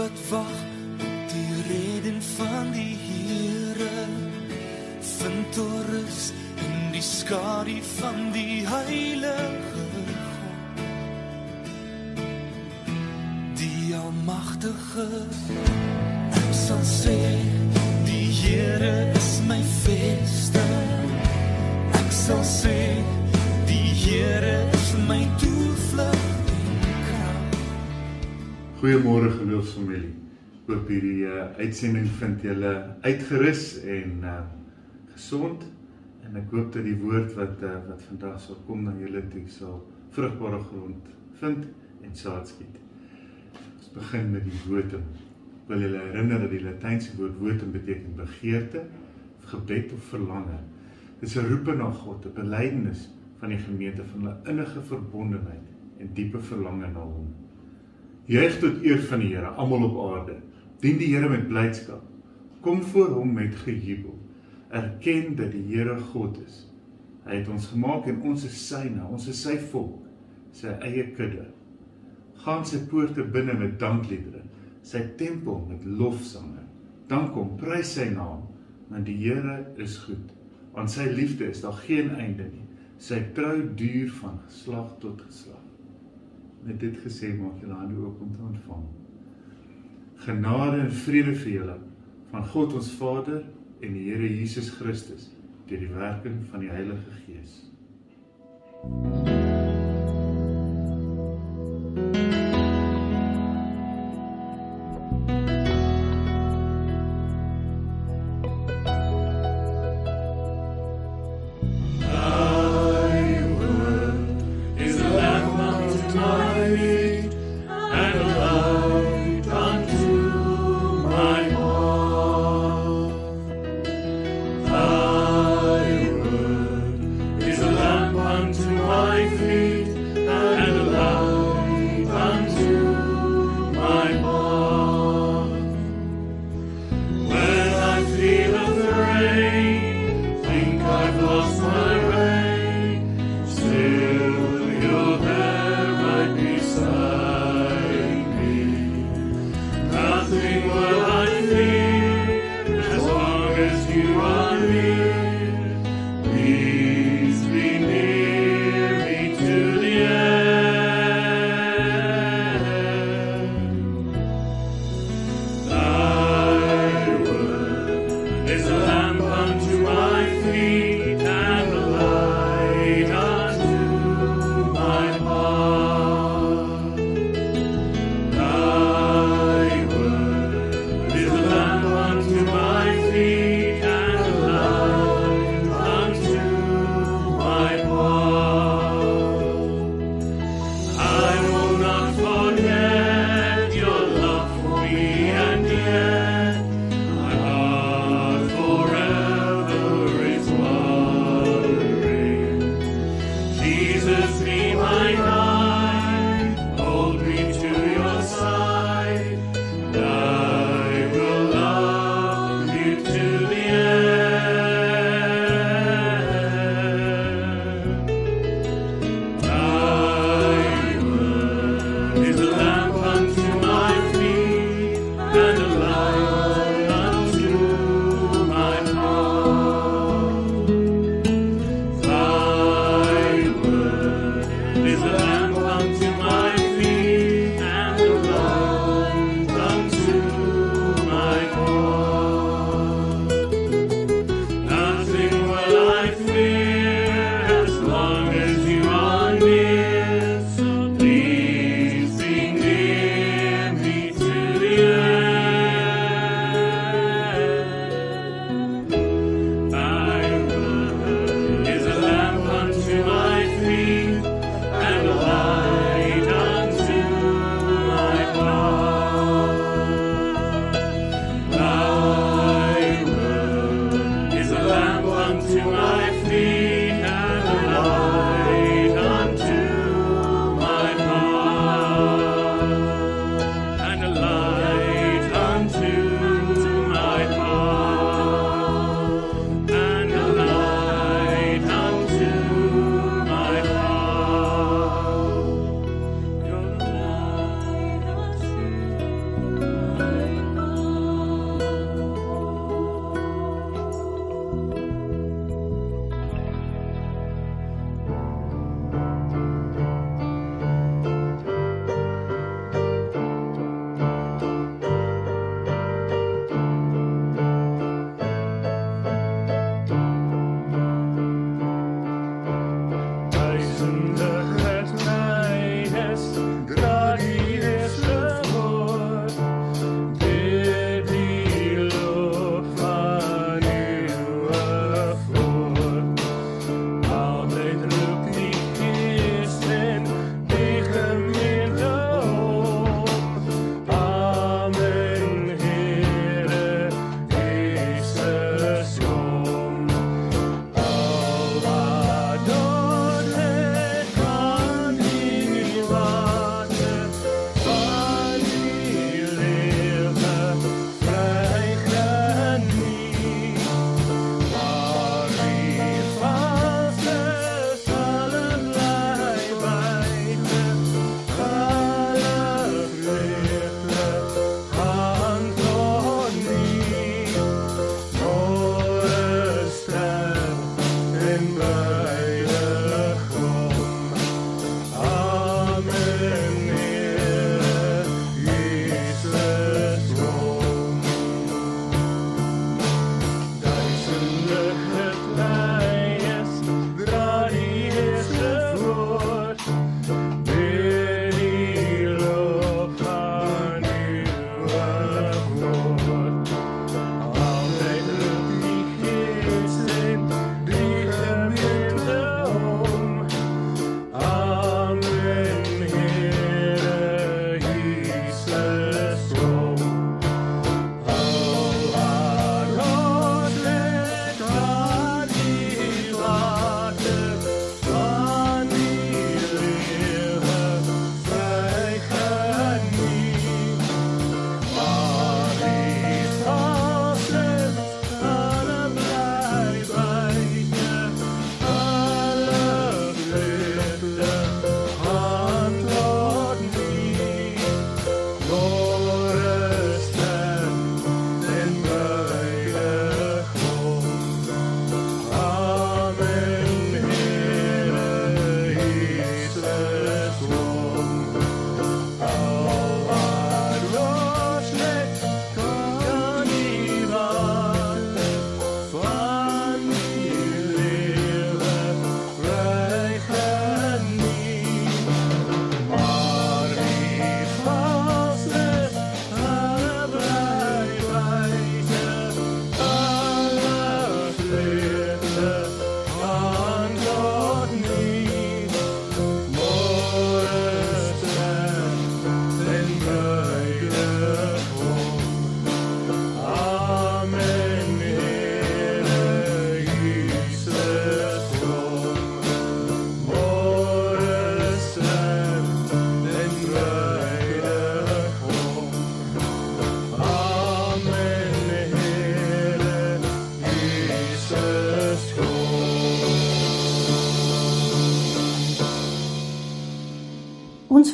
wat wag op die redding van die Here vind rus in die skadu van die heilige God. Die almagtige Goeiemôre geloofsfamilie. Hoop hierdie uh, uitsending vind julle uitgerus en uh, gesond en ek hoop dat die woord wat uh, wat vandag sal kom na julle toe sal vrugbare grond vind en saad skiet. Ons begin met die wotum. Wil julle herinner dat die Latynse woord wotum beteken begeerte, gebed of verlange. Dit is 'n roep na God, 'n belydenis van die gemeente van 'n innige verbondenheid en diepe verlange na hom. Juig tot eer van die Here, almal op aarde. Dien die Here met blydskap. Kom voor hom met gejubel. Erken dat die Here God is. Hy het ons gemaak en ons is syne, ons is sy volk, sy eie kudde. Gaan sy poorte binne met dankliedere, sy tempel met lofsange. Dan kom prys sy naam, want die Here is goed. Aan sy liefde is daar geen einde nie. Sy trou duur van geslag tot geslag met dit gesê maak julle hande oop om te ontvang. Genade en vrede vir julle van God ons Vader en die Here Jesus Christus deur die werking van die Heilige Gees. Thank you.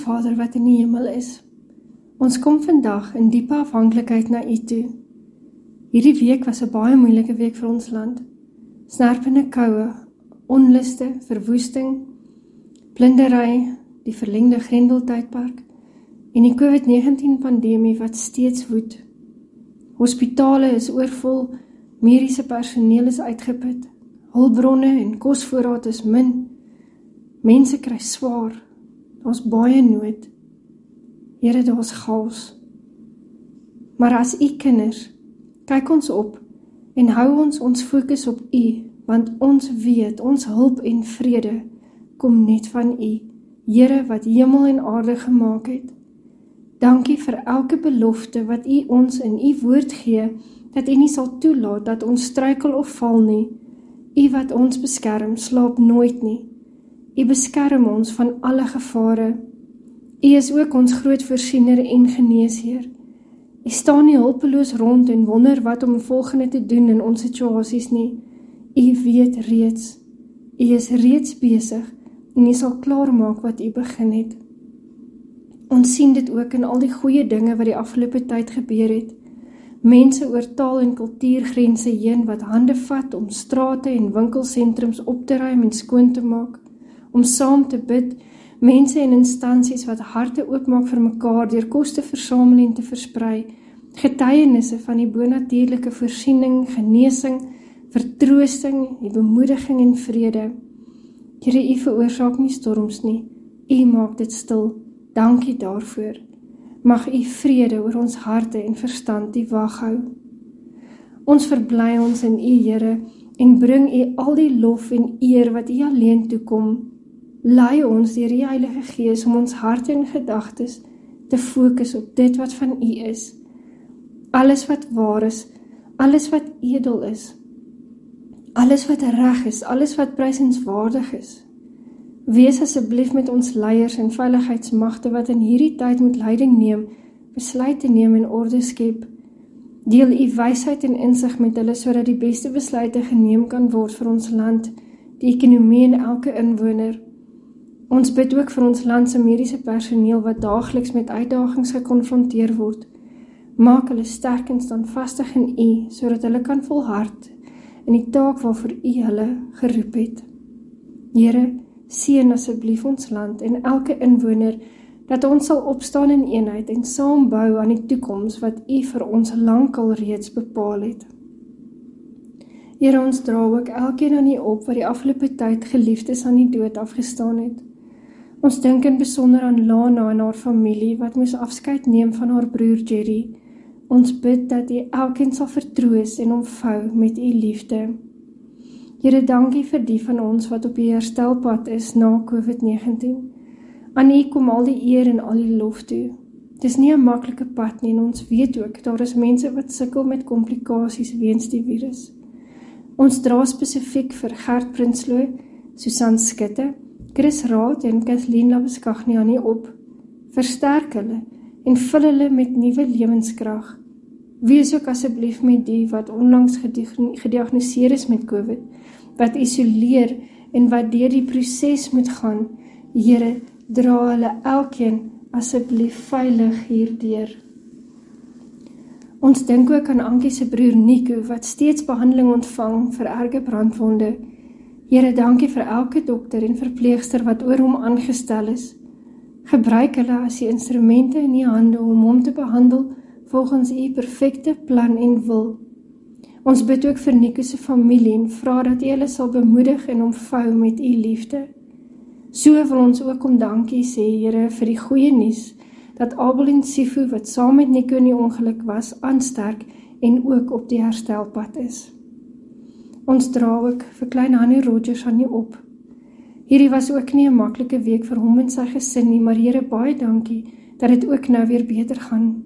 Vader wat in die hemel is. Ons kom vandag in diepe afhanklikheid na U toe. Hierdie week was 'n baie moeilike week vir ons land. Snerpende koue, onluste, verwoesting, blindery, die verlengde Grendeltydpark en die COVID-19 pandemie wat steeds woed. Hospitale is oorvol, mediese personeel is uitgeput, hulpbronne en kosvoorraad is min. Mense kry swaar. Daar's baie nood. Here, daar's chaos. Maar as u kinders, kyk ons op en hou ons ons fokus op u, want ons weet ons hulp en vrede kom net van u. Here wat hemel en aarde gemaak het. Dankie vir elke belofte wat U ons in U woord gee dat U nie sal toelaat dat ons struikel of val nie. U wat ons beskerm, slaap nooit nie. U beskerm ons van alle gevare. U is ook ons groot voorsiener en geneesheer. U staan nie hulpeloos rond en wonder wat om volgende te doen in ons situasies nie. U weet reeds. U is reeds besig en U sal klaarmaak wat U begin het. Ons sien dit ook in al die goeie dinge wat die afgelope tyd gebeur het. Mense oor taal en kultuurgrense heen wat hande vat om strate en winkelsentrums op te ruim en skoon te maak, om saam te bid, mense en instansies wat harte oopmaak vir mekaar deur kos te versamel en te versprei, getuienisse van die bonatuurlike voorsiening, genesing, vertroosting, die bemoediging en vrede. Here, U veroorsaak nie storms nie. U maak dit stil. Dankie daarvoor. Mag U vrede oor ons harte en verstand die wag hou. Ons verbly ons in U Here en bring U al die lof en eer wat U alleen toekom. Lei ons deur die Heilige Gees om ons harte en gedagtes te fokus op dit wat van U is. Alles wat waar is, alles wat edel is, alles wat reg is, alles wat prysenswaardig is. Wees asseblief met ons leiers en veiligheidsmagte wat in hierdie tyd moet leiding neem, besluite neem en orde skep. Deel u wysheid en insig met hulle sodat die beste besluite geneem kan word vir ons land, die ekonomie en elke inwoner. Ons bid ook vir ons land se mediese personeel wat daagliks met uitdagings gekonfronteer word. Maak hulle sterk en standvastig in U sodat hulle kan volhard in die taak waarvoor U hulle geroep het. Here, Seën asseblief ons land en elke inwoner dat ons sal opstaan in eenheid en saam bou aan die toekoms wat U vir ons lankal reeds bepaal het. Here ons dra ook elkeen aan U op wat die afgelope tyd geliefdes aan die dood afgestaan het. Ons dink in besonder aan Lana en haar familie wat moes afskeid neem van haar broer Jerry. Ons bid dat U elkeen sal vertroos en omvou met U liefde. Here, dankie vir die van ons wat op die herstelpad is na COVID-19. Aan U kom al die eer en al die lof toe. Dis nie 'n maklike pad nie en ons weet ook daar is mense wat sukkel met komplikasies weens die virus. Ons dra spesifiek vir Gert Prinsloo, Susan Skutte, Chris Raad en Kathleen U op. Versterk hulle en vul hulle met nuwe lewenskrag. Wees ook asseblief met die wat onlangs gediagnoseer is met COVID wat isoleer en wat deur die proses moet gaan. Here, dra hulle elkeen asseblief veilig hierdeur. Ons dink ook aan Antjie se broer Nico wat steeds behandeling ontvang vir erge brandwonde. Here, dankie vir elke dokter en verpleegster wat oor hom aangestel is. Gebruik hulle as die instrumente in u hande om hom te behandel volgens u perfekte plan en wil. Ons bid ook vir Nico se familie en vra dat U hulle sal bemoedig en omvou met U liefde. So wil ons ook om dankie sê, Here, vir die goeie nuus dat Abel en Sifu wat saam met Nico in die ongeluk was, aansterk en ook op die herstelpad is. Ons dra ook vir klein Hannie Rogers aan U op. Hierdie was ook nie 'n maklike week vir hom en sy gesin nie, maar Here, baie dankie dat dit ook nou weer beter gaan.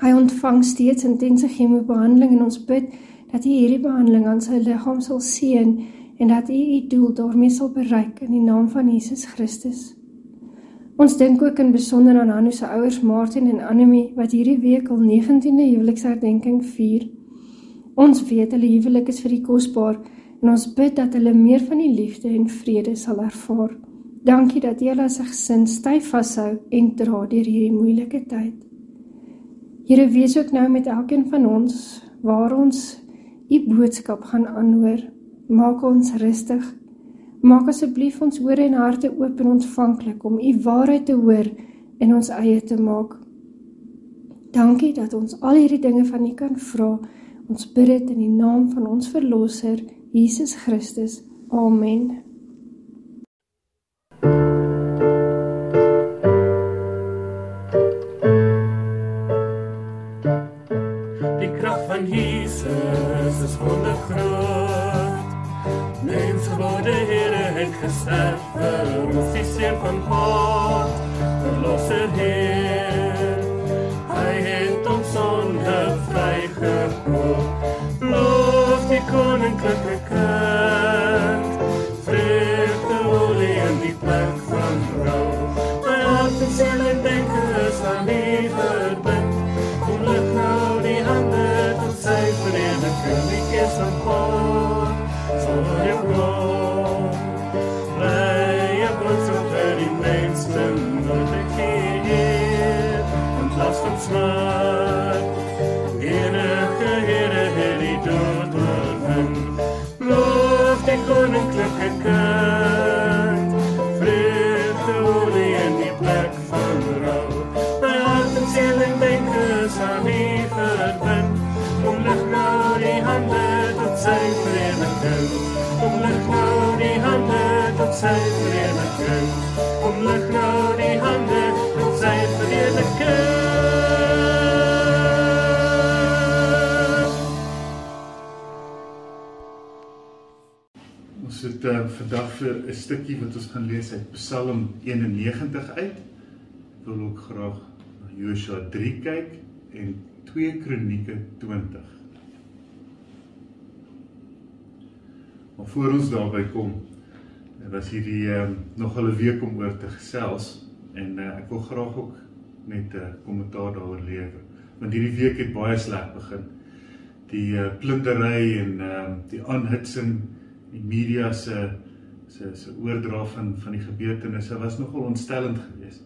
Hy ontvang steeds intense chemobehandeling en ons bid dat hy hierdie behandeling aan sy liggaam sal seën en dat hy die doel daarmee sal bereik in die naam van Jesus Christus. Ons dink ook in besonder aan Hanno se ouers Martin en Annelie wat hierdie week al 19de huweliksherdenking vier. Ons weet hulle huwelik is vir die kosbaar en ons bid dat hulle meer van die liefde en vrede sal ervaar. Dankie dat jy as 'n gesin styf vashou en dra deur hierdie moeilike tyd. Here, wees ook nou met elkeen van ons waar ons u boodskap gaan aanhoor. Maak ons rustig. Maak asseblief ons ore en harte oop en ontvanklik om u waarheid te hoor en ons eie te maak. Dankie dat ons al hierdie dinge van U kan vra. Ons bid dit in die naam van ons verlosser Jesus Christus. Amen. Die krag van Jesus is wondergroot. Mense word Here het gesterf vir ons die seën van God. Verlosser Heer. Loof die sy vereniging. Kom lig nou die hande tot sy vereniging. Ons het uh, vandag vir 'n stukkie wat ons gaan lees uit Psalm 91 uit. Ek wil ook graag na Joshua 3 kyk en 2 Kronieke 20. Maar voor ons daarby kom, was hierdie um, nog 'n week om oor te gesels en uh, ek wil graag ook met 'n uh, kommentaar daaroor lewer. Want hierdie week het baie sleg begin. Die uh, plundering en uh, die aanhitsing die media se se se oordra van van die gebeurtenisse was nogal ontstellend geweest.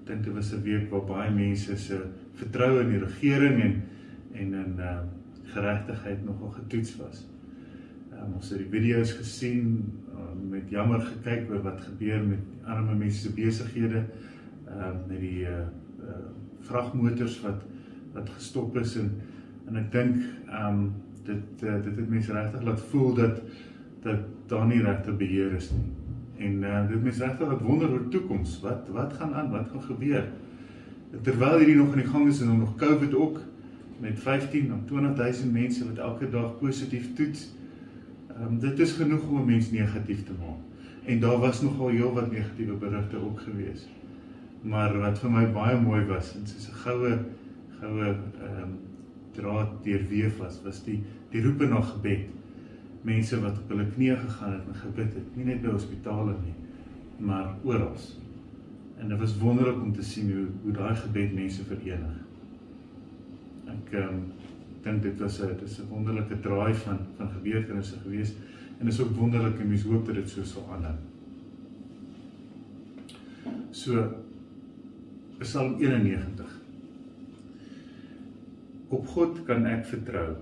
Ek dink dit was 'n week waar baie mense se vertroue in die regering en en in uh geregtigheid nogal getoets was. Um, ons het die video's gesien met jammer gekyk oor wat gebeur met arme mense se besighede uh met die uh, uh vragmotors wat wat gestop is en en ek dink um dit uh, dit het mense regtig laat voel dat dat daar nie regte beheer is nie. En uh, dit mense regtig wat wonder oor toekoms. Wat wat gaan aan? Wat gaan gebeur? Terwyl hierdie nog in die gang is en nog COVID ook met 15 of 20000 mense wat elke dag positief toets. Um, dit is genoeg om 'n mens negatief te maak. En daar was nogal heel wat negatiewe berigte ook gewees. Maar wat vir my baie mooi was en soos 'n goue goue ehm um, draad deurweef was, was die die roepe na gebed mense wat op hulle knieë gegaan het en gebid het, nie net by hospitale nie, maar oral. En dit was wonderlik om te sien hoe hoe daai gebed mense verenig. Ek ehm um, dink dit was 'n dis 'n wonderlike draai van van gebeurtenisse gewees en is ook wonderlik en mens hoop dat dit so sal aanhou. So Psalm 91 Op God kan ek vertrou.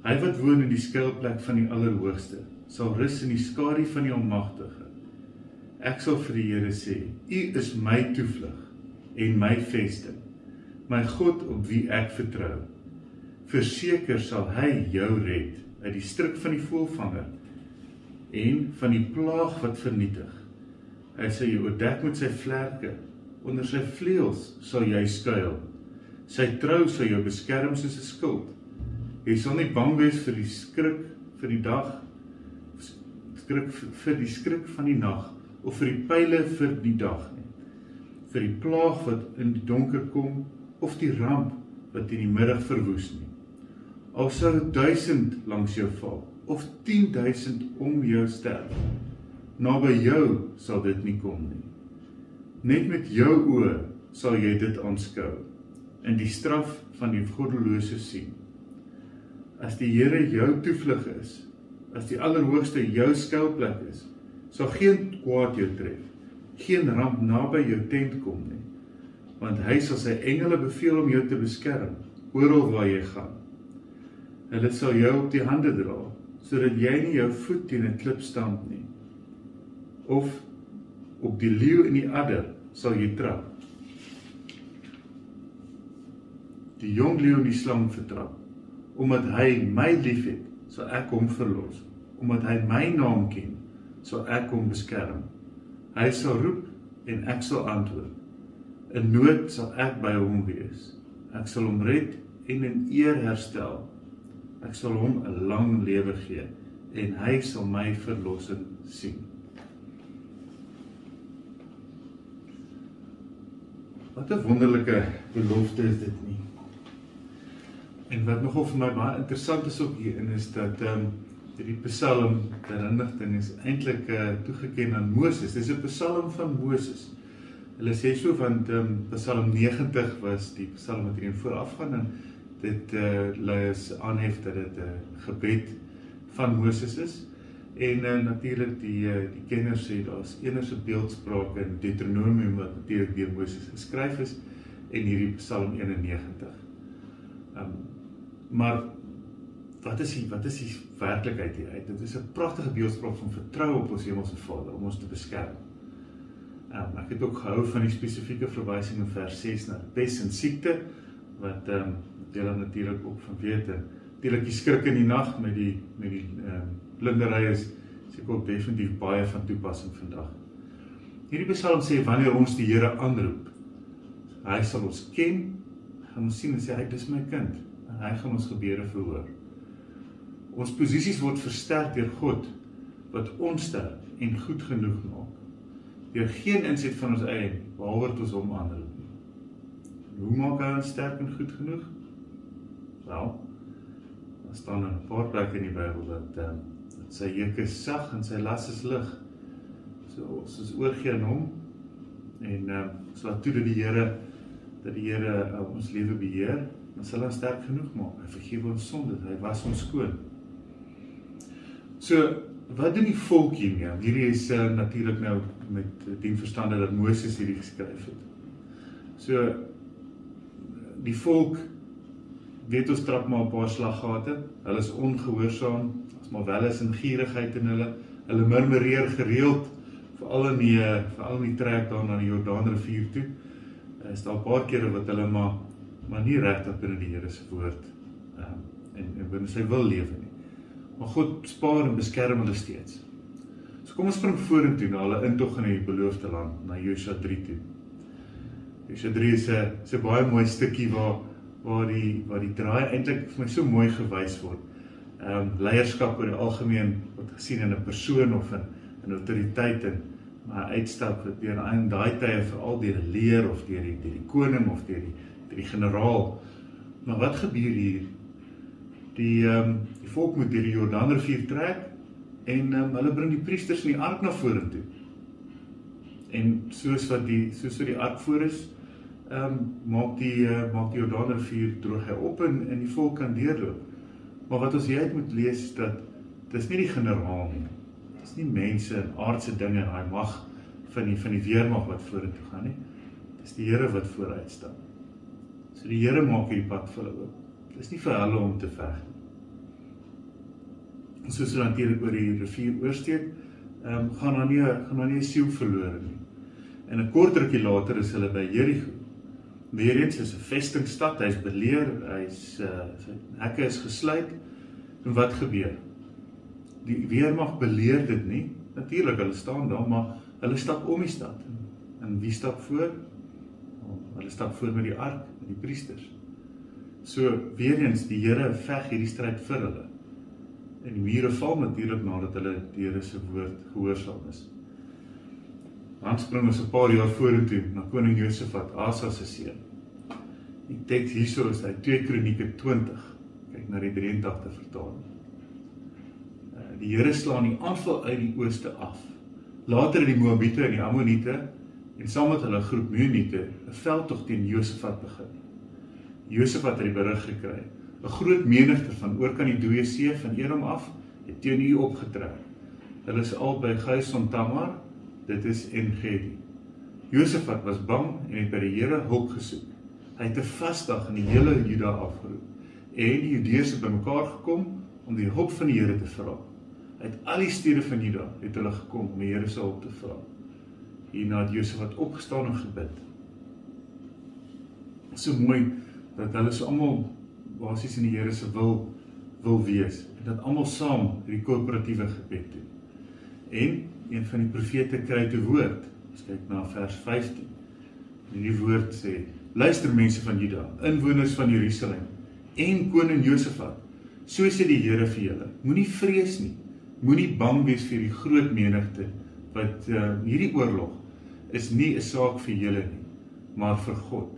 Hy wat woon in die skuilplek van die Allerhoogste, sal rus in die skadu van die Almagtige. Ek sal vir die Here sê: U is my toevlug en my vesting, my God op wie ek vertrou. Verseker sal hy jou red uit die struik van die voëlvanger en van die plaag wat vernietig. Hy sal jou oordek met sy vlerke, onder sy vleuels sal jy skuil. Sy trou sal jou beskerm soos 'n skild. Jy sal nie bang wees vir die skrik vir die dag skrik vir die skrik van die nag of vir die pile vir die dag nie. Vir die plaag wat in die donker kom of die ramp wat in die middag verwoes nie. Al sou 1000 langs jou val of 10000 om jou sterf, naby jou sal dit nie kom nie. Net met jou oë sal jy dit aanskou en die straf van die goddelose sien. As die Here jou toevlug is, as die Allerhoogste jou skuilplek is, sal geen kwaad jou tref geen ramp naby jou tent kom nie. Want hy sal sy engele beveel om jou te beskerm oral waar jy gaan. Hulle sal jou op die hande dra sodat jy nie jou voet teen 'n klip stamp nie. Of op die leeu en die adder sal jy trap. Die jong leeu en die slang vertrap omdat hy my liefhet, sal ek hom verlos. Omdat hy my naam ken, sal ek hom beskerm. Hy sal roep en ek sal antwoord. In nood sal ek by hom wees. Ek sal hom red en in eer herstel. Ek sal hom 'n lang lewe gee en hy sal my verlossing sien. Wat 'n wonderlike belofte is dit nie. En wat nogal vir my baie interessant is ook hier in is dat ehm um, hierdie Psalm ter inligting is eintlik uh, toegeken aan Moses. Dis 'n Psalm van Moses. Hulle sê so van ehm um, Psalm 90 was die Psalm wat hierin voorafgaan en dit eh uh, lees aanhef dat dit 'n uh, gebed van Moses is. En uh, natuurlik die uh, die kenners sê daar's 'n beeldspraak in Deuteronomium wat natuurlik deur Moses geskryf is en hierdie Psalm 91. Ehm um, maar wat is die wat is die werklikheid hier uit? Dit is 'n pragtige beeldspraak van vertrou op ons hemelse Vader om ons te beskerm. Ehm um, ek het ook gehou van die spesifieke verwysing in vers 6 na pes en siekte wat ehm um, julle natuurlik ook van weet. Natuurlik die skrik in die nag met die met die ehm um, blindery is seker ook definitief baie van toepassing vandag. Hierdie Psalm sê wanneer ons die Here aanroep, hy sal ons ken, gaan ons sien en sê hy dis my kind en hy gaan ons gebede verhoor. Ons posisies word versterk deur God wat ons sterk en goed genoeg maak. Deur geen inset van ons eie behalwe tot ons hom aanroep. Hoe maak hy ons sterk en goed genoeg? Wel, daar staan 'n paar plekke in die Bybel dat ehm um, dat sy juk is sag en sy las is lig. So ons is oorgee aan hom en ehm um, ons laat toe dat die Here dat die Here uh, ons lewe beheer, dan sal hy sterk genoeg maak. Hy vergewe ons sondes, hy was ons skoon. So, wat doen die volk hiermee? Hierdie is uh, natuurlik nou met die verstande dat Moses hierdie geskryf het. So die volk weet ons trap maar 'n paar slaggate. Hulle is ongehoorsaam. Ons maar wel is in gierigheid in hulle. Hulle murmureer gereeld veral in die veral in die trek daar na die Jordaanrivier toe. Is daar 'n paar kere wat hulle maar maar nie regtig binne die Here se woord ehm um, en en binne sy wil lewe nie. Maar God spaar en beskerm hulle steeds. So kom ons spring vorentoe na hulle intog in die beloofde land, na Josua 3 toe. Josua 3 is 'n 'n baie mooi stukkie waar waar die waar die draai eintlik vir my so mooi gewys word. Ehm um, leierskap oor die algemeen word gesien in 'n persoon of in 'n autoriteit en maar uitstap wat deur in daai tye veral deur 'n leer of deur die deur die koning of deur die deur die generaal. Maar wat gebeur hier? Die ehm um, die volk moet deur die Jordaanrivier trek en um, hulle bring die priesters in die ark na vorentoe. En soos wat die soos wat die ark voor is, ehm um, maak die uh, maak die Jordaanrivier droog hy op en en die volk kan deurloop. Maar wat ons hier moet lees is dat dis nie die generaal nie. Dis nie mense en aardse dinge en daai mag van die van die weermag wat vorentoe gaan nie. Dis die Here wat vooruit stap. So die Here maak hierdie pad vir hulle oop. Dis nie vir hulle om te veg nie. Soos hulle natuurlik oor die rivier oorsteek, ehm um, gaan daar nie gaan daar nie siel verlore nie. En 'n kort rukkie later is hulle by Jerigo. Weereens is 'n vestingstad, hy's beleer, hy's uh sy hekke is gesluit. En wat gebeur? Die weermag beleer dit nie. Natuurlik, hulle staan daar, maar hulle stap om die stad. En wie stap voor? Hulle stap voor met die ark, met die priesters. So weereens die Here veg hierdie stryd vir hulle. En die mure val natuurlik nadat hulle die Here se woord gehoorsaam is. Dan spring ons 'n paar jaar vorentoe na koning Josafat, Asa se seun. Die teks hierso is uit 2 Kronieke 20. Kyk na die 83 vertaling. Eh, die Here slaan die aanval uit die ooste af. Later die Moabiete en die Ammoniete en saam met hulle groep Meuniete 'n veldtog teen Josafat begin. Josafat het die berig gekry. 'n Groot menigte van oor kan die dooie see van Edom af het teen u opgetrek. Hulle is al by Geison Tamar dit is Engedi. Josafat was bang en het by die Here hulp gesoek. Hy het 'n vasdag in die hele Juda afgeroep en die Judeërs het bymekaar gekom om die hulp van die Here te vra. Uit al die stede van Juda het hulle gekom om die Here se hulp te vra. Hierna het Josafat opgestaan en gebid. So mooi dat hulle so almal basies in die Here se wil wil wees en dat almal saam hierdie koöperatiewe gebed doen. En een van die profete kry te woord. Ons kyk na vers 15. En die woord sê: Luister mense van Juda, inwoners van Jerusalem en koning Josafat. So sê die Here vir julle: Moenie vrees nie. Moenie bang wees vir die groot menigte wat uh, hierdie oorlog is nie 'n saak vir julle nie, maar vir God.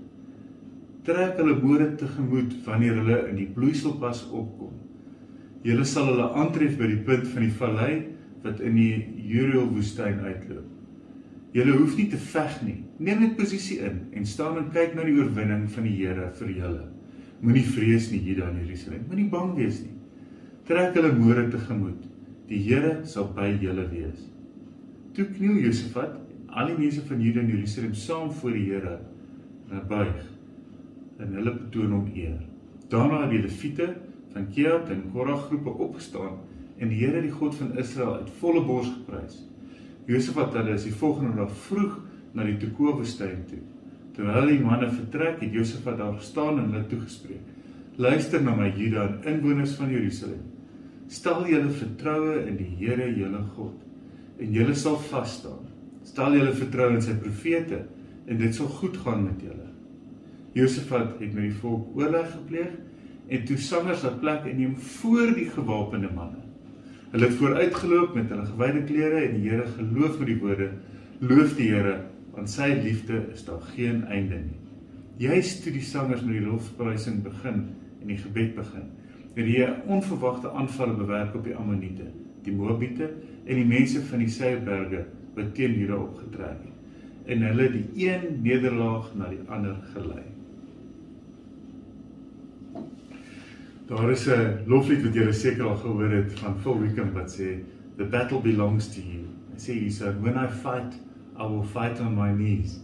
Trek hulle boere tegemoet wanneer hulle in die bloeiselpas opkom. Julle sal hulle aantref by die punt van die vallei wat in die Jeriel woestyn uitloop. Julle hoef nie te veg nie. Neem net posisie in en staan en kyk na die oorwinning van die Here vir julle. Moenie vrees nie, Juda en Jerusalem. Moenie bang wees nie. Trek hulle môre tegemoet. Die Here sal by julle wees. Toe kniel Josafat al die mense van Juda en Jerusalem saam voor die Here en buig en hulle betoon hom eer. Daarna het die Lewiete van Kehat en Korah groepe opgestaan en die Here die God van Israel uit volle bors geprys. Josafat hulle is die volgende dag vroeg na die Tekoa-woestyn toe. Terwyl die manne vertrek, het Josafat daar gestaan en hulle toegespreek: "Luister na my Juda en inwoners van Jerusalem. Stel julle vertroue in die Here, julle God, en julle sal vas staan. Stel julle vertroue in sy profete en dit sal goed gaan met julle." Josafat het met die volk oorleg gepleeg en toe sangers laat plek inneem voor die gewapende manne. Hulle het vooruitgeloop met hulle gewyde klere en die Here geloof met die woorde: Loof die Here, want sy liefde is daar geen einde nie. Juist toe die sangers met die lofprysing begin en die gebed begin, het die Here onverwagte aanvalle bewerk op die Ammoniete, die Moabiete en die mense van die Seirberge wat teen Juda opgetrek het en hulle die een nederlaag na die ander gelei. Daar is 'n loflied wat julle seker al gehoor het van Phil Wickham wat sê the battle belongs to you. Hy sê hy sê when I fight I will fight on my knees.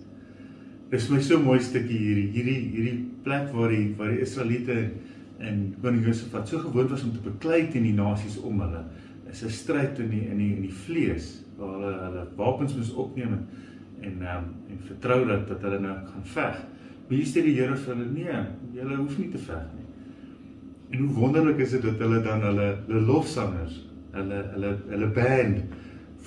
Dis my so mooi stukkie hierdie hierdie hierdie plek waar die waar die Israeliete en koning Josafat so gewoond was om te beklei teen die nasies om hulle. Is 'n stryd in die in die in die vlees waar hulle hulle wapens moes opneem en en um, en vertrou dat dat hulle nou gaan veg. Maar hier sê die Here vir hulle nee, julle hoef nie te veg nie. En hoe wonderlik is dit dat hulle dan hulle hulle lofsangers, hulle hulle hulle band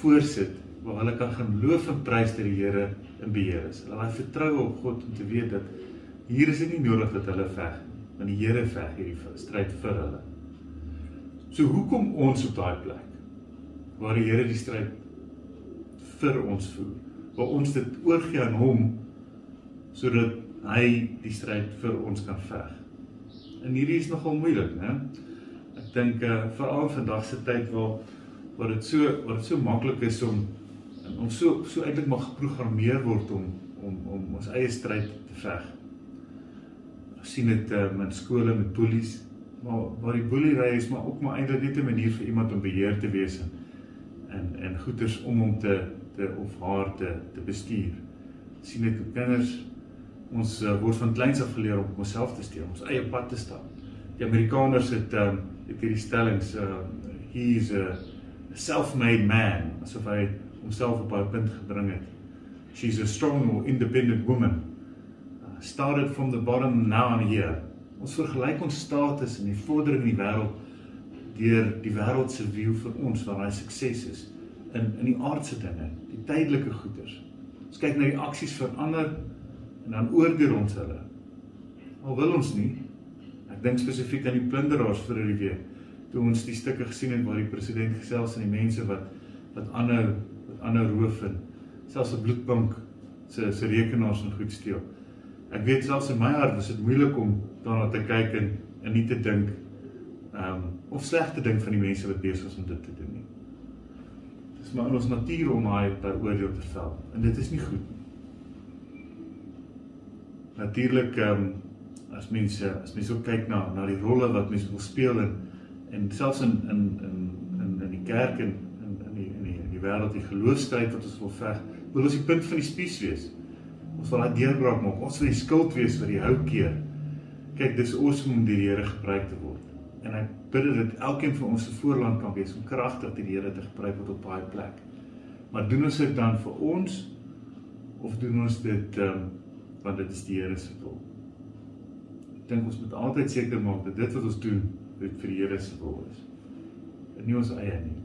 voorsit waar hulle kan gaan loof en prys dat die Here in beheer is. Hulle het vertroue op God om te weet dat hier is dit nie nodig dat hulle veg nie, want die Here veg hierdie stryd vir hulle. So hoekom ons op daai plek waar die Here die stryd vir ons voer, waar ons dit oorgee aan hom sodat hy die stryd vir ons kan veg. En hierdie is nogal moeilik, né? Ek dink uh veral vandag se tyd waar waar dit so waar dit so maklik is om ons so so eintlik maar geprogrammeer word om om om ons eie stryd te veg. Ons sien dit uh, in skole met boelies, maar waar die boelery is maar ook maar eintlik net 'n manier vir iemand om beheer te wees en en, en goeders om hom te te of haar te te bestuur. sien dit kinders ons uh, word van kleins af geleer om onsself te steun, ons eie pad te stap. Die Amerikaners het um, het hierdie stellings uh he's a self-made man, asof hy homself op daai punt gebring het. She's a strong or independent woman. Uh, started from the bottom now on here. Ons vergelyk ons status en die vordering in die wêreld deur die wêreld se view vir ons wat daai sukses is in in die aardse dinge, die tydelike goederes. Ons kyk na die aksies van ander en dan oordeel ons hulle. Al wil ons nie. Ek dink spesifiek aan die plunderaars vir die week. Toe ons die stukke gesien het waar die president gesels en die mense wat wat ander wat ander roof en selfs 'n bloedbank se se rekenaars en goed steel. Ek weet selfs in my hart was dit moeilik om daarna te kyk en en nie te dink ehm um, of sleg te dink van die mense wat besig is om dit te doen nie. Dit is maar in ons natuur om daai daai oordeel te vel en dit is nie goed nie natuurlik ehm um, as mense as mense ook kyk na na die rolle wat mense wil speel en en selfs in in in in in die kerk en in in die in die, die wêreld die geloofstryd wat ons wil veg, wil ons die punt van die spies wees. Ons wil daai deurbraak maak. Ons wil die skuld wees vir die hou keer. Kyk, dis awesome om deur die Here gebruik te word. En ek bid dat elkeen van ons se voorland kan wees om kragtig die Here te gebruik wat op daai plek. Maar doen ons dit dan vir ons of doen ons dit ehm um, want dit is die Here se wil? Ek dink ons moet altyd seker maak dat dit wat ons doen, dit vir die Here se wil is. En nie ons eie nie.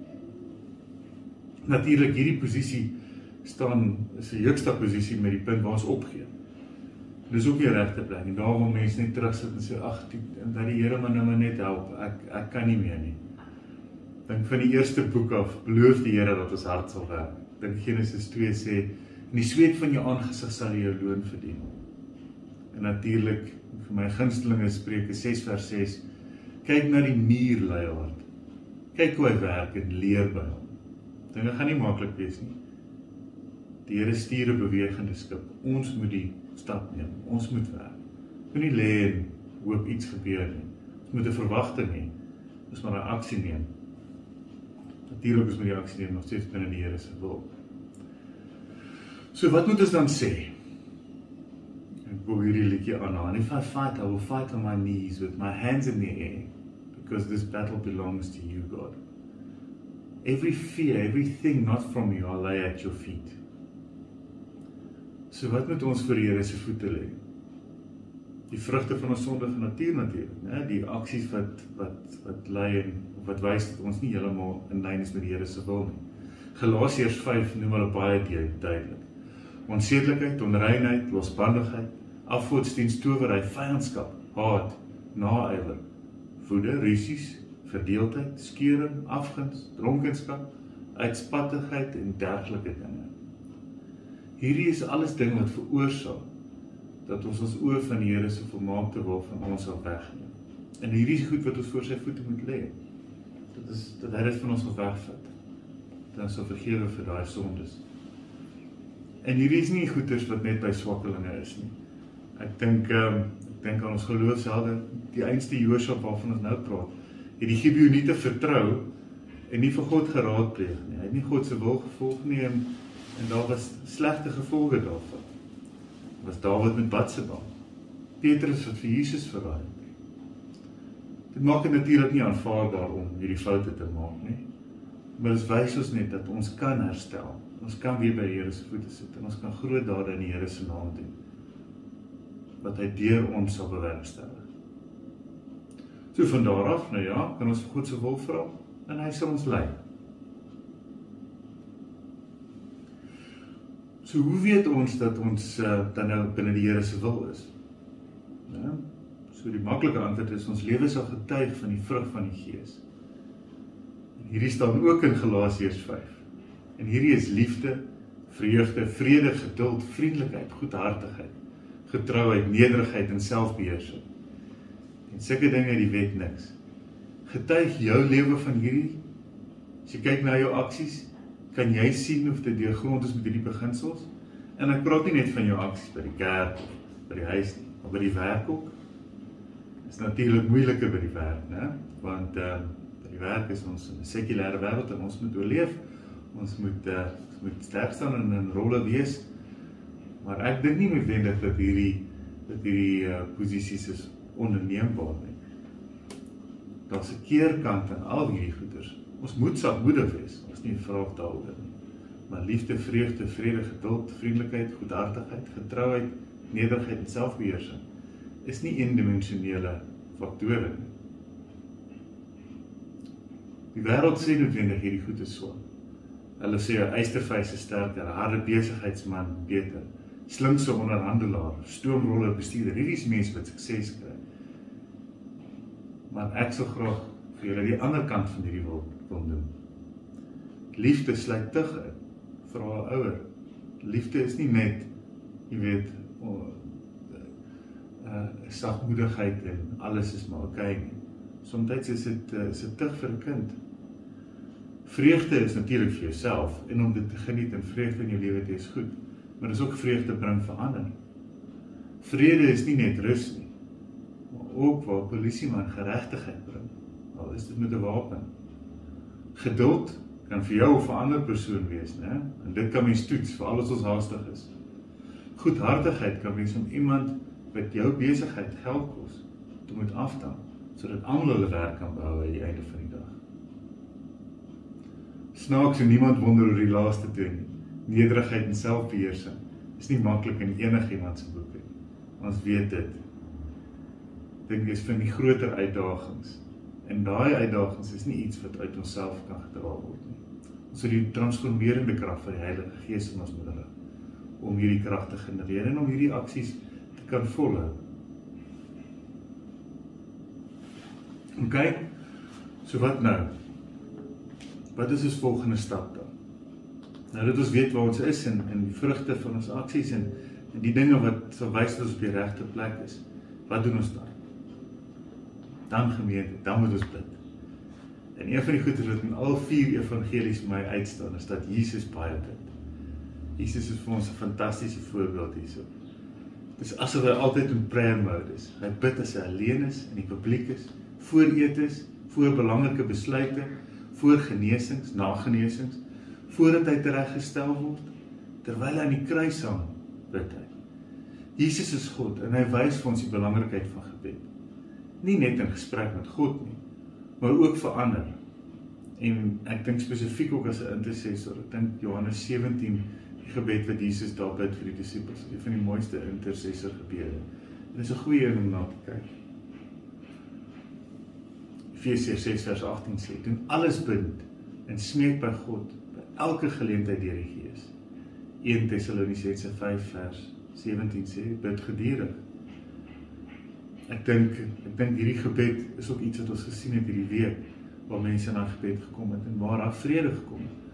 Natuurlik hierdie posisie staan is 'n hoogste posisie met die punt waar ons opgee. Dis ook nie regte plek nie. Daar waar mense net terugsit en sê ag, dat die Here my nou net help. Ek ek kan nie meer nie. Dink van die eerste boek af, beloof die Here dat ons hart sal werk. Dink Genesis 2 sê, "In die sweet van jou aangesig sal jy jou loon verdien." En natuurlik vir my gunstelinge Spreuke 6 vers 6, kyk na die muur leihard. Kyk hoe hy werk en leer by hom. Dinge gaan nie maklik wees nie. Die Here stuur 'n bewegende skip. Ons moet die stap neem. Ons moet werk. Moenie lê en hoop iets gebeur nie. Ons moet 'n verwagting hê. Ons moet 'n aksie neem. Natuurlik is met die aksie neem nog steeds binne die Here se wil. So wat moet ons dan sê? Ek wil hierdie liedjie aanhaal. If I fight, I will fight on my knees with my hands in the air because this battle belongs to you, God. Every fear, everything not from you, I lay at your feet. So wat moet ons vir Here se voete lê? Die vrugte van ons sondige natuur natuurlik, né? Die aksies wat wat wat lei en wat wys dat ons nie heeltemal in lyn is met die Here se wil nie. Galasiërs 5 noem hulle baie duidelik. Onsedelikheid, onreinheid, losbandigheid, afgodsdienst, towery, vyandskap, haat, naaiwer, woede, rusies, verdeeldheid, skeuring, afguns, dronkenskap, uitspattigheid en dergelike dinge. Hierdie is alles dinge wat veroorsaak dat ons ons oë van die Here se volmaakte wil van ons af wegneem. En hierdie is goed wat ons voor sy voete moet lê. Dit is dat hy dit van ons wegvat. Dan sal vergewe vir daai sondes. En hierdie is nie goeders wat net by swakkelinge is nie. Ek dink ehm um, ek dink aan ons geloofshelde, die einste Josua waarvan ons nou praat, het die Gibeoniete vertrou en nie vir God geraadpleeg nie. Hy het nie God se wil gevolg nie en en daar was slegte gevolge daarvan. Was Dawid met Batsheba. Petrus wat vir Jesus verraai het. Dit maak dit natuurlik nie aanvaarbaar om hierdie foute te maak nie. Maar dit wys ons net dat ons kan herstel. Ons kan weer by die Here se voete sit en ons kan groot dade in die Here se naam doen. Wat hy deur ons sal bewerkstellig. So van daar af, nou ja, kan ons God se wil vra en hy sal ons lei. So hoe weet ons dat ons uh, dan nou binne die Here se wil is? Ja. So die maklike antwoord is ons lewe sal getuig van die vrug van die Gees. Hierdie staan ook in Galasiërs 5. En hierdie is liefde, vreugde, vrede, geduld, vriendelikheid, goedhartigheid, getrouheid, nederigheid en selfbeheersing. En sulke dinge die wet niks. Getuig jou lewe van hierdie as jy kyk na jou aksies, kan jy sien of dit deurgrond is met hierdie beginsels? En ek praat nie net van jou aksies by die kerk by die huis maar by die werk ook. Dit is natuurlik moeiliker by die werk, né? Want ehm uh, die werk is ons in 'n sekulêre wêreld en ons moet oorleef. Ons moet uh, ons moet sterk staan en in rolle wees. Maar ek dink nie noodwendig dat hierdie dat hierdie uh, posisies is onderneembaar nie. Daar's 'n keerkant aan al hierdie goeders. Ons moet sagmoedig wees nie vraag daaroor nie. Maar liefde, vreugde, vrede, geduld, vriendelikheid, goedhartigheid, getrouheid, nederigheid en selfbeheersing is nie eendimensionele faktore nie. Die wêreld sê noodwendig hierdie goed is so. Hulle sê 'n eystervys is sterker, 'n harde besigheidsman beter, slinkse onderhandelaar, stoomroller bestuurder. Hierdie is mense wat sukses kry. Maar ek sou graag vir julle die ander kant van hierdie wil wil noem. Liefde sluit tug in vir haar ouer. Liefde is nie net jy weet o uh sagmoedigheid en alles is maar okay nie. Soms is dit uh, is dit tug vir 'n kind. Vreugde is natuurlik vir jouself en om dit te geniet en vreugde in jou lewe te hê is goed, maar dis ook vreugde bring vir ander. Vrede is nie net rus nie, maar ook waar polisie man geregtigheid bring. Al is dit met 'n wapen. Geduld kan vir jou of 'n ander persoon wees, né? En dit kan mens toets vir alles ons haastig is. Goedhartigheid kan wees om iemand wat jou besigheid geld kos te moet afdank sodat almal hulle werk kan behou aan die einde van die dag. Snaaks en niemand wonder oor die laaste twee nie. Nederigheid en selfbeheersing is nie maklik in enigiemand se boek nie. Ons weet dit. Dit is van die groter uitdagings. En daai uitdagings is nie iets wat uit onsself kan gedra word nie. Ons het die transformerende krag van die Heilige Gees in ons middel om hierdie krag te genereer en om hierdie aksies te kan volhou. OK. So wat nou? Wat is ons volgende stap dan? Nou dat ons weet waar ons is en en die vrugte van ons aksies en en die dinge wat sou wys dat ons op die regte plek is. Wat doen ons dan? Dan gemeente, dan moet ons bid. En een van die goeie wat in al vier evangelies my uitstaan is dat Jesus baie bid. Jesus is vir ons 'n fantastiese voorbeeld hierso. Dis asof hy altyd in prayer mode is. Hy bid as hy alleen is en die publiek is, voor etes, voor belangrike besluite, voor genesings, na genesings, voordat hy tereggestel word, terwyl hy aan die kruis hang, bid hy. Jesus is God en hy wys vir ons die belangrikheid van gebed. Nie net in gesprek met God nie, maar ook vir ander. En ek dink spesifiek ook as 'n intercessor. Ek dink Johannes 17 die gebed wat Jesus daar bid vir die disippels, een van die mooiste intercessor gebede. En dis 'n goeie een om na te kyk. Efesiërs 6 vers 18 sê: "Doen alles bid en smeek by God by elke geleentheid deur die Gees." 1 Tessalonisense 5 vers 17 sê: "Bid gedurig." Ek dink ek dink hierdie gebed is ook iets wat ons gesien het hierdie week waar mense na gebed gekom het en waar daar vrede gekom het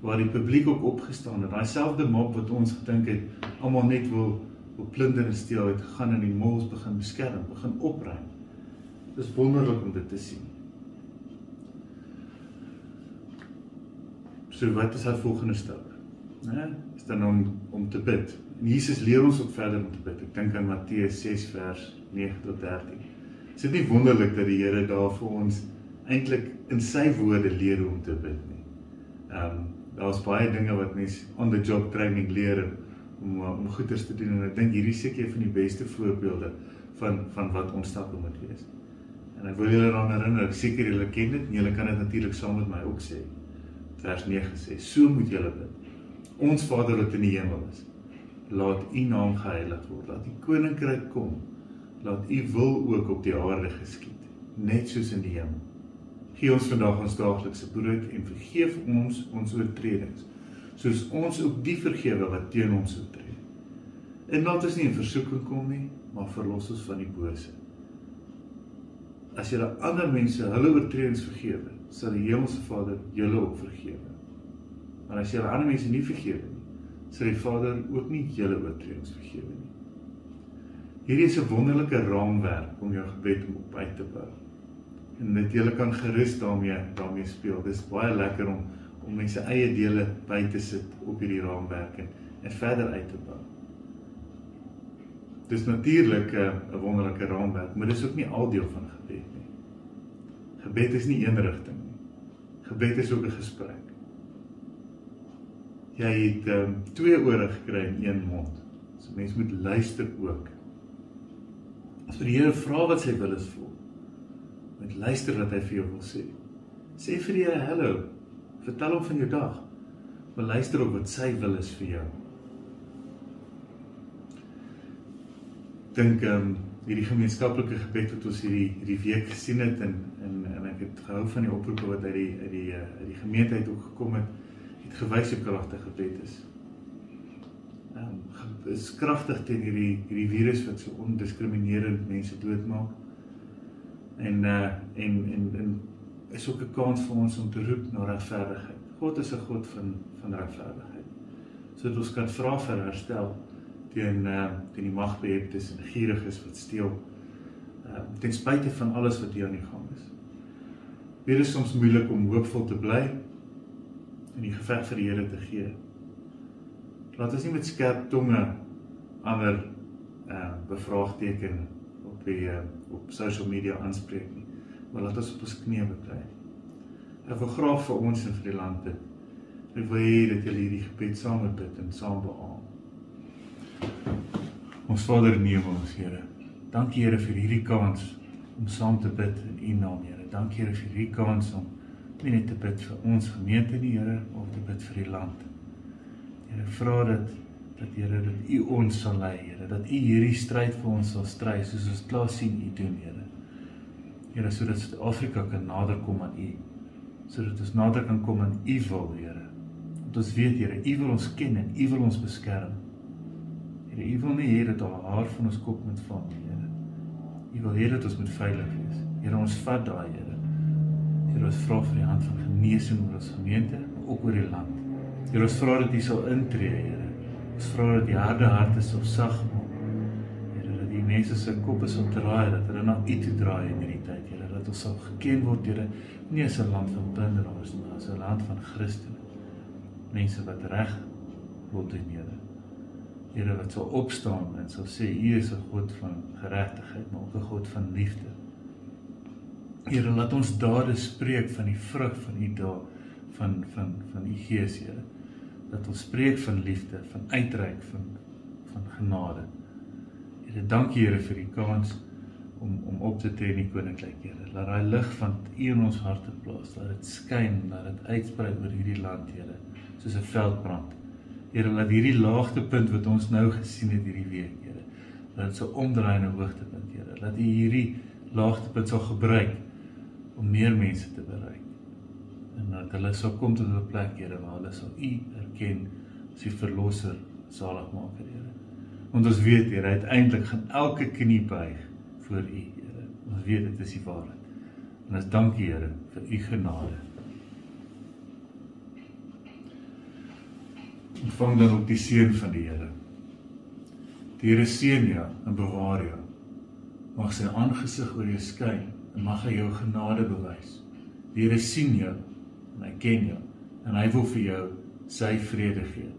waar die publiek ook opgestaan het. Daai selfde mob wat ons gedink het almal net wil wil plunder en steel het gegaan in die malls begin beskerm, begin opruim. Dis wonderlik om dit te sien. So wat is haar volgende stap? Né? Is dan om om te bid. En Jesus leer ons ook verder om te bid. Ek dink aan Matteus 6 vers 9 tot 13. Is dit nie wonderlik dat die Here daar vir ons eintlik in sy woorde leer hoe om te bid nie? Ehm um, daar's baie dinge wat mens on the job training leer om om goeders te doen en ek dink hierdie seker een van die beste voorbeelde van van wat ons stappe moet wees. En ek wil julle daaraan herinner, ek seker julle ken dit en julle kan dit natuurlik saam met my ook sê. Vers 9 sê: "So moet julle bid. Ons Vader wat in die hemel is, laat U naam geheilig word. Laat U koninkryk kom. Laat U wil ook op die aarde geskied, net soos in die hemel." Gee ons vandag ons daaglikse brood en vergeef ons ons oortredings, soos ons ook die vergewe wat teen ons oortree. En laat ons nie in versoeking kom nie, maar verlos ons van die bose. As jy ander mense hulle oortredings vergewe, sal die Hemelse Vader julle ook vergewe. Maar as jy ander mense nie vergewe nie, sal die Vader ook nie julle oortredings vergewe nie. Hierdie is 'n wonderlike raamwerk om jou gebed op uit te bou en dit jy kan gerus daarmee daarmee speel. Dis baie lekker om om mense eie dele by te sit op hierdie raamwerk en, en verder uit te bou. Dis natuurlik 'n wonderlike raamwerk, maar dis ook nie al deel van nie. Gebed is nie een rigting nie. Gebed is ook 'n gesprek. Jy het um, twee ore gekry en een mond. So mense moet luister ook. As vir die Here vra wat sy wil is vir met luister wat hy vir jou wil sê. Sê vir die Here hallo. Vertel hom van jou dag. Maar luister op wat sy wil is vir jou. Dink ehm um, hierdie gemeenskaplike gebed wat ons hierdie hierdie week gesien het en ek het gehou van die oproepe wat uit die uit die uit die gemeente uit ook gekom het, het gewys hoe kragtig gebed is. Ehm um, is kragtig teen hierdie hierdie virus wat so ondiskriminerend mense doodmaak en uh en en en is ook 'n kans vir ons om te roep na regverdigheid. God is 'n God van van regverdigheid. Sodat ons kan vra vir herstel teen uh teen die magbeheptes en gieriges wat steel. Uh ten spyte van alles wat hier aan die gang. Weer is soms moeilik om hoopvol te bly en die geveg vir die Here te gee. Laat ons nie met skerp tonge ander uh bevraagteken die uh, op social media aanspreek nie. Maar laat ons op ons knieë bly. Ek wil graag vir ons en vir die land bid. Ek wil hê dat julle hierdie gebed saam met bid en saam beamoen. Ons Vader in die hemel, Here. Dankie Here vir hierdie kans om saam te bid in U naam, Here. Dankie Here vir hierdie kans om nie net te bid vir ons gemeente nie, Here, maar te bid vir die land. Here, vra dat dat Here dat U ons sal lei, Here, dat U hierdie stryd vir ons sal stry soos ons klaar sien U doen, Here. Here, sodat Suid-Afrika kan nader kom aan U. Sodat ons nader kan kom aan U wil, Here. Want ons weet, Here, U wil ons ken en U wil ons beskerm. Here, U wil nie hê dat al haar van ons kop moet val nie, Here. U wil hê dat ons moet veilig wees. Here, ons vat daai, Here. Here, ons vra vir die hand van genesing oor ons gemeente, maar ook oor die land. Here, ons vra dat U sal intree, Here. Ons vra dat die harde harte sal sag maak. Here, dat die mense se koppe sal draai, dat hulle na U toe draai in hierdie tyd, Here, dat ons sal geken word, Here, nie as 'n land van plunderaars nie, maar as 'n land van Christene. Mense wat reg wil doen, Here. Here wat sal opstaan en sal sê U is 'n God van geregtigheid, maar ook 'n God van liefde. Here laat ons dade spreek van die vrug van U dae van van van U Gees, Here. Dat ons spreek van liefde, van uitreik, van van genade. Here, dankie Here vir die kans om om op te tree in die koninkryk, Here. Laat daai lig van U in ons harte plaas, laat dit skyn, laat dit uitsprei oor hierdie land, Here, soos 'n veldbrand. Here, laat hierdie laagtepunt wat ons nou gesien het hierdie week, Here, laat dit so omdraai na hoogtepunt, Here. Laat U hierdie laagtepunt sal gebruik om meer mense te bereik. En dat hulle sal kom tot 'n plek, Here, waar hulle sal U erken as die verlosser, saligmaker, Here. Want ons weet, Here, uiteindelik gaan elke knie buig voor U, Here. Ons weet dit is die waarheid. En ons dankie, Here, vir U genade. ontvang dan ook die seën van die Here. Die Here seën jou en bewaar jou. Mag sy aangesig oor jou skyn en mag hy jou genade bewys. Die Here sien jou en hy ken jou en hy wil vir jou sy vrede gee.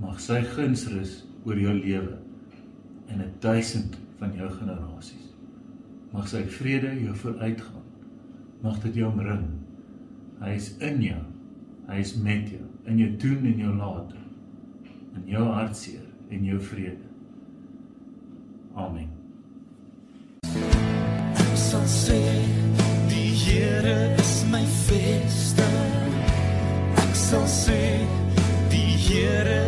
Mag sy guns rus oor jou lewe en 'n duisend van jou generasies. Mag sy vrede jou vooruitgaan. Mag dit jou omring. Hy is in jou. Hy is met jou in jou doen en jou laat in jou hartseer en jou vrede. Amen. Sê die Here is my vesting. Ek sal sê die Here